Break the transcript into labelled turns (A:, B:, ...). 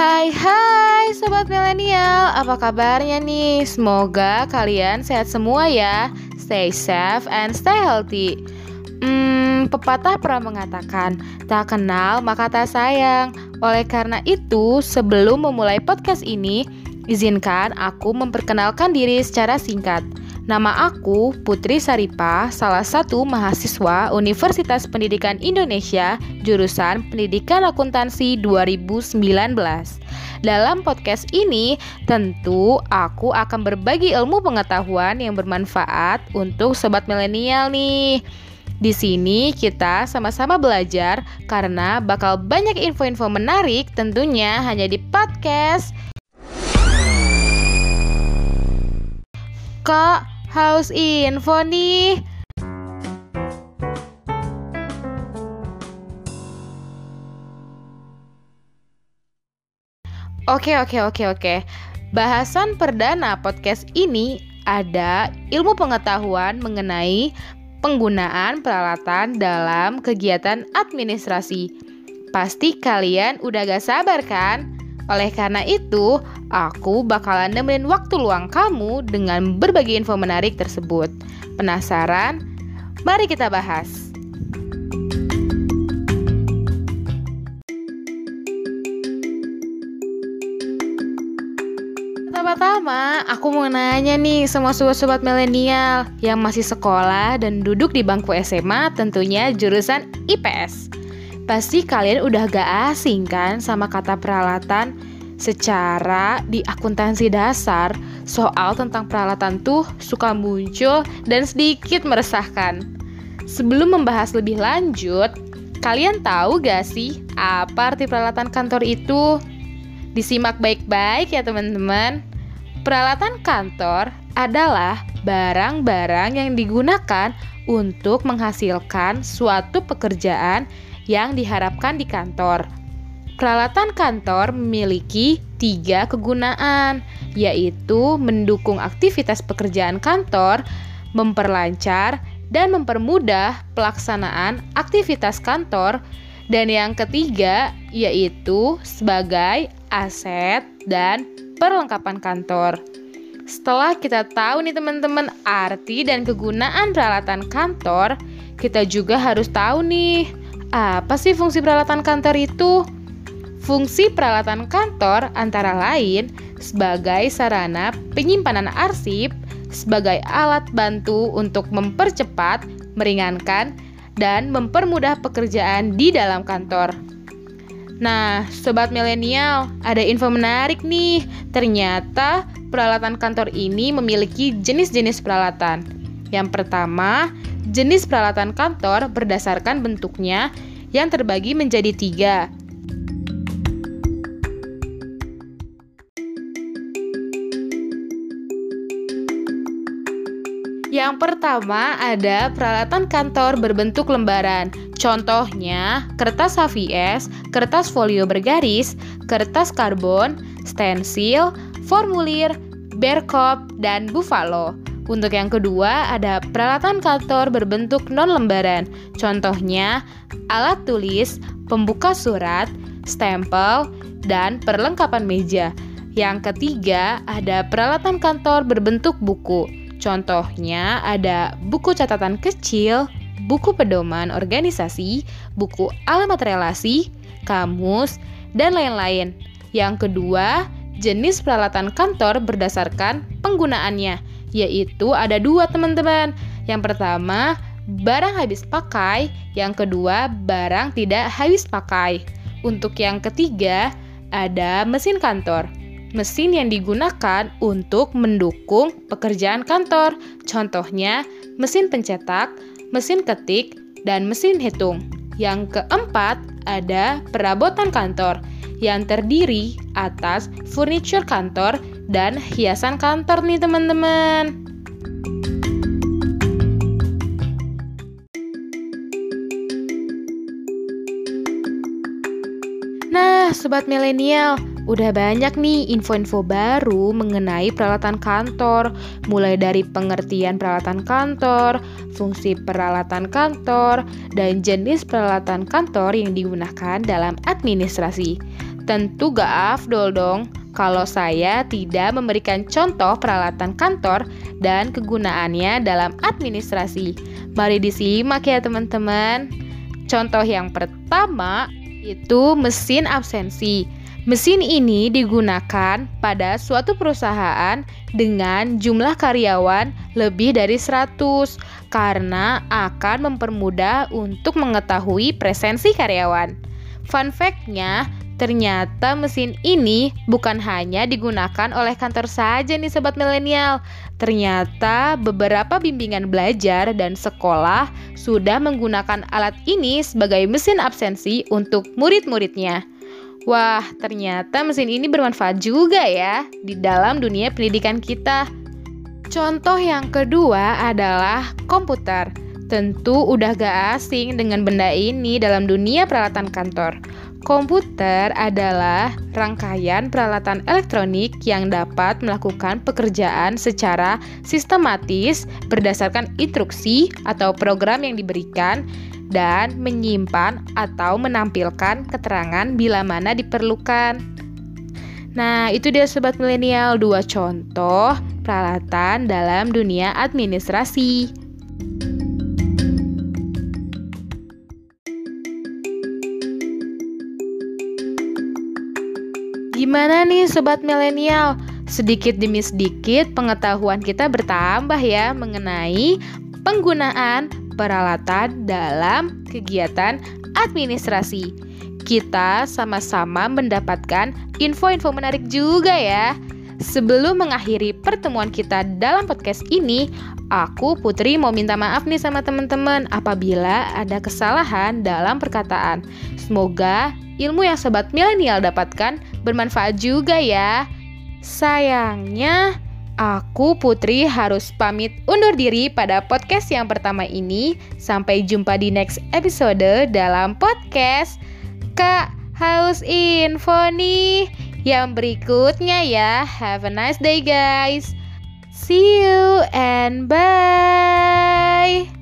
A: Hai hai sobat milenial, apa kabarnya nih? Semoga kalian sehat semua ya. Stay safe and stay healthy. Hmm, pepatah pernah mengatakan, tak kenal maka tak sayang. Oleh karena itu, sebelum memulai podcast ini, izinkan aku memperkenalkan diri secara singkat. Nama aku Putri Saripah, salah satu mahasiswa Universitas Pendidikan Indonesia, jurusan Pendidikan Akuntansi 2019. Dalam podcast ini, tentu aku akan berbagi ilmu pengetahuan yang bermanfaat untuk sobat milenial nih. Di sini kita sama-sama belajar karena bakal banyak info-info menarik tentunya hanya di podcast. Kak, Haus info nih. Oke, oke, oke, oke. Bahasan perdana podcast ini ada ilmu pengetahuan mengenai penggunaan peralatan dalam kegiatan administrasi. Pasti kalian udah gak sabar kan? Oleh karena itu, aku bakalan nemenin waktu luang kamu dengan berbagi info menarik tersebut. Penasaran? Mari kita bahas. Pertama-tama, aku mau nanya nih sama sobat-sobat milenial yang masih sekolah dan duduk di bangku SMA tentunya jurusan IPS. Pasti kalian udah gak asing kan sama kata peralatan? Secara di akuntansi dasar, soal tentang peralatan tuh suka muncul dan sedikit meresahkan. Sebelum membahas lebih lanjut, kalian tahu gak sih apa arti peralatan kantor itu? Disimak baik-baik ya teman-teman. Peralatan kantor adalah barang-barang yang digunakan untuk menghasilkan suatu pekerjaan yang diharapkan di kantor. Peralatan kantor memiliki tiga kegunaan, yaitu mendukung aktivitas pekerjaan kantor, memperlancar, dan mempermudah pelaksanaan aktivitas kantor, dan yang ketiga yaitu sebagai aset dan perlengkapan kantor. Setelah kita tahu nih teman-teman arti dan kegunaan peralatan kantor, kita juga harus tahu nih apa sih fungsi peralatan kantor itu? Fungsi peralatan kantor antara lain sebagai sarana penyimpanan arsip, sebagai alat bantu untuk mempercepat, meringankan, dan mempermudah pekerjaan di dalam kantor. Nah, sobat milenial, ada info menarik nih. Ternyata peralatan kantor ini memiliki jenis-jenis peralatan. Yang pertama, Jenis peralatan kantor berdasarkan bentuknya yang terbagi menjadi tiga. Yang pertama ada peralatan kantor berbentuk lembaran. Contohnya kertas HVS, kertas folio bergaris, kertas karbon, stensil, formulir, berkop, dan buffalo. Untuk yang kedua, ada peralatan kantor berbentuk non-lembaran. Contohnya, alat tulis, pembuka surat, stempel, dan perlengkapan meja. Yang ketiga, ada peralatan kantor berbentuk buku. Contohnya, ada buku catatan kecil, buku pedoman organisasi, buku alamat relasi, kamus, dan lain-lain. Yang kedua, jenis peralatan kantor berdasarkan penggunaannya yaitu ada dua teman-teman. Yang pertama, barang habis pakai, yang kedua, barang tidak habis pakai. Untuk yang ketiga, ada mesin kantor. Mesin yang digunakan untuk mendukung pekerjaan kantor. Contohnya, mesin pencetak, mesin ketik, dan mesin hitung. Yang keempat, ada perabotan kantor yang terdiri atas furniture kantor dan hiasan kantor nih teman-teman. Nah, sobat milenial, Udah banyak nih info-info baru mengenai peralatan kantor, mulai dari pengertian peralatan kantor, fungsi peralatan kantor, dan jenis peralatan kantor yang digunakan dalam administrasi. Tentu gak afdol dong kalau saya tidak memberikan contoh peralatan kantor dan kegunaannya dalam administrasi. Mari disimak ya teman-teman. Contoh yang pertama itu mesin absensi. Mesin ini digunakan pada suatu perusahaan dengan jumlah karyawan lebih dari 100 karena akan mempermudah untuk mengetahui presensi karyawan. Fun fact-nya, ternyata mesin ini bukan hanya digunakan oleh kantor saja nih sobat milenial. Ternyata beberapa bimbingan belajar dan sekolah sudah menggunakan alat ini sebagai mesin absensi untuk murid-muridnya. Wah, ternyata mesin ini bermanfaat juga ya di dalam dunia pendidikan kita. Contoh yang kedua adalah komputer. Tentu udah gak asing dengan benda ini dalam dunia peralatan kantor. Komputer adalah rangkaian peralatan elektronik yang dapat melakukan pekerjaan secara sistematis berdasarkan instruksi atau program yang diberikan dan menyimpan atau menampilkan keterangan bila mana diperlukan. Nah, itu dia sobat milenial dua contoh peralatan dalam dunia administrasi. Gimana nih sobat milenial? Sedikit demi sedikit pengetahuan kita bertambah ya mengenai penggunaan peralatan dalam kegiatan administrasi. Kita sama-sama mendapatkan info-info menarik juga ya. Sebelum mengakhiri pertemuan kita dalam podcast ini, aku Putri mau minta maaf nih sama teman-teman apabila ada kesalahan dalam perkataan. Semoga ilmu yang sobat milenial dapatkan bermanfaat juga ya. Sayangnya, Aku Putri harus pamit undur diri pada podcast yang pertama ini. Sampai jumpa di next episode dalam podcast Kak Haus Info nih yang berikutnya ya. Have a nice day guys. See you and bye.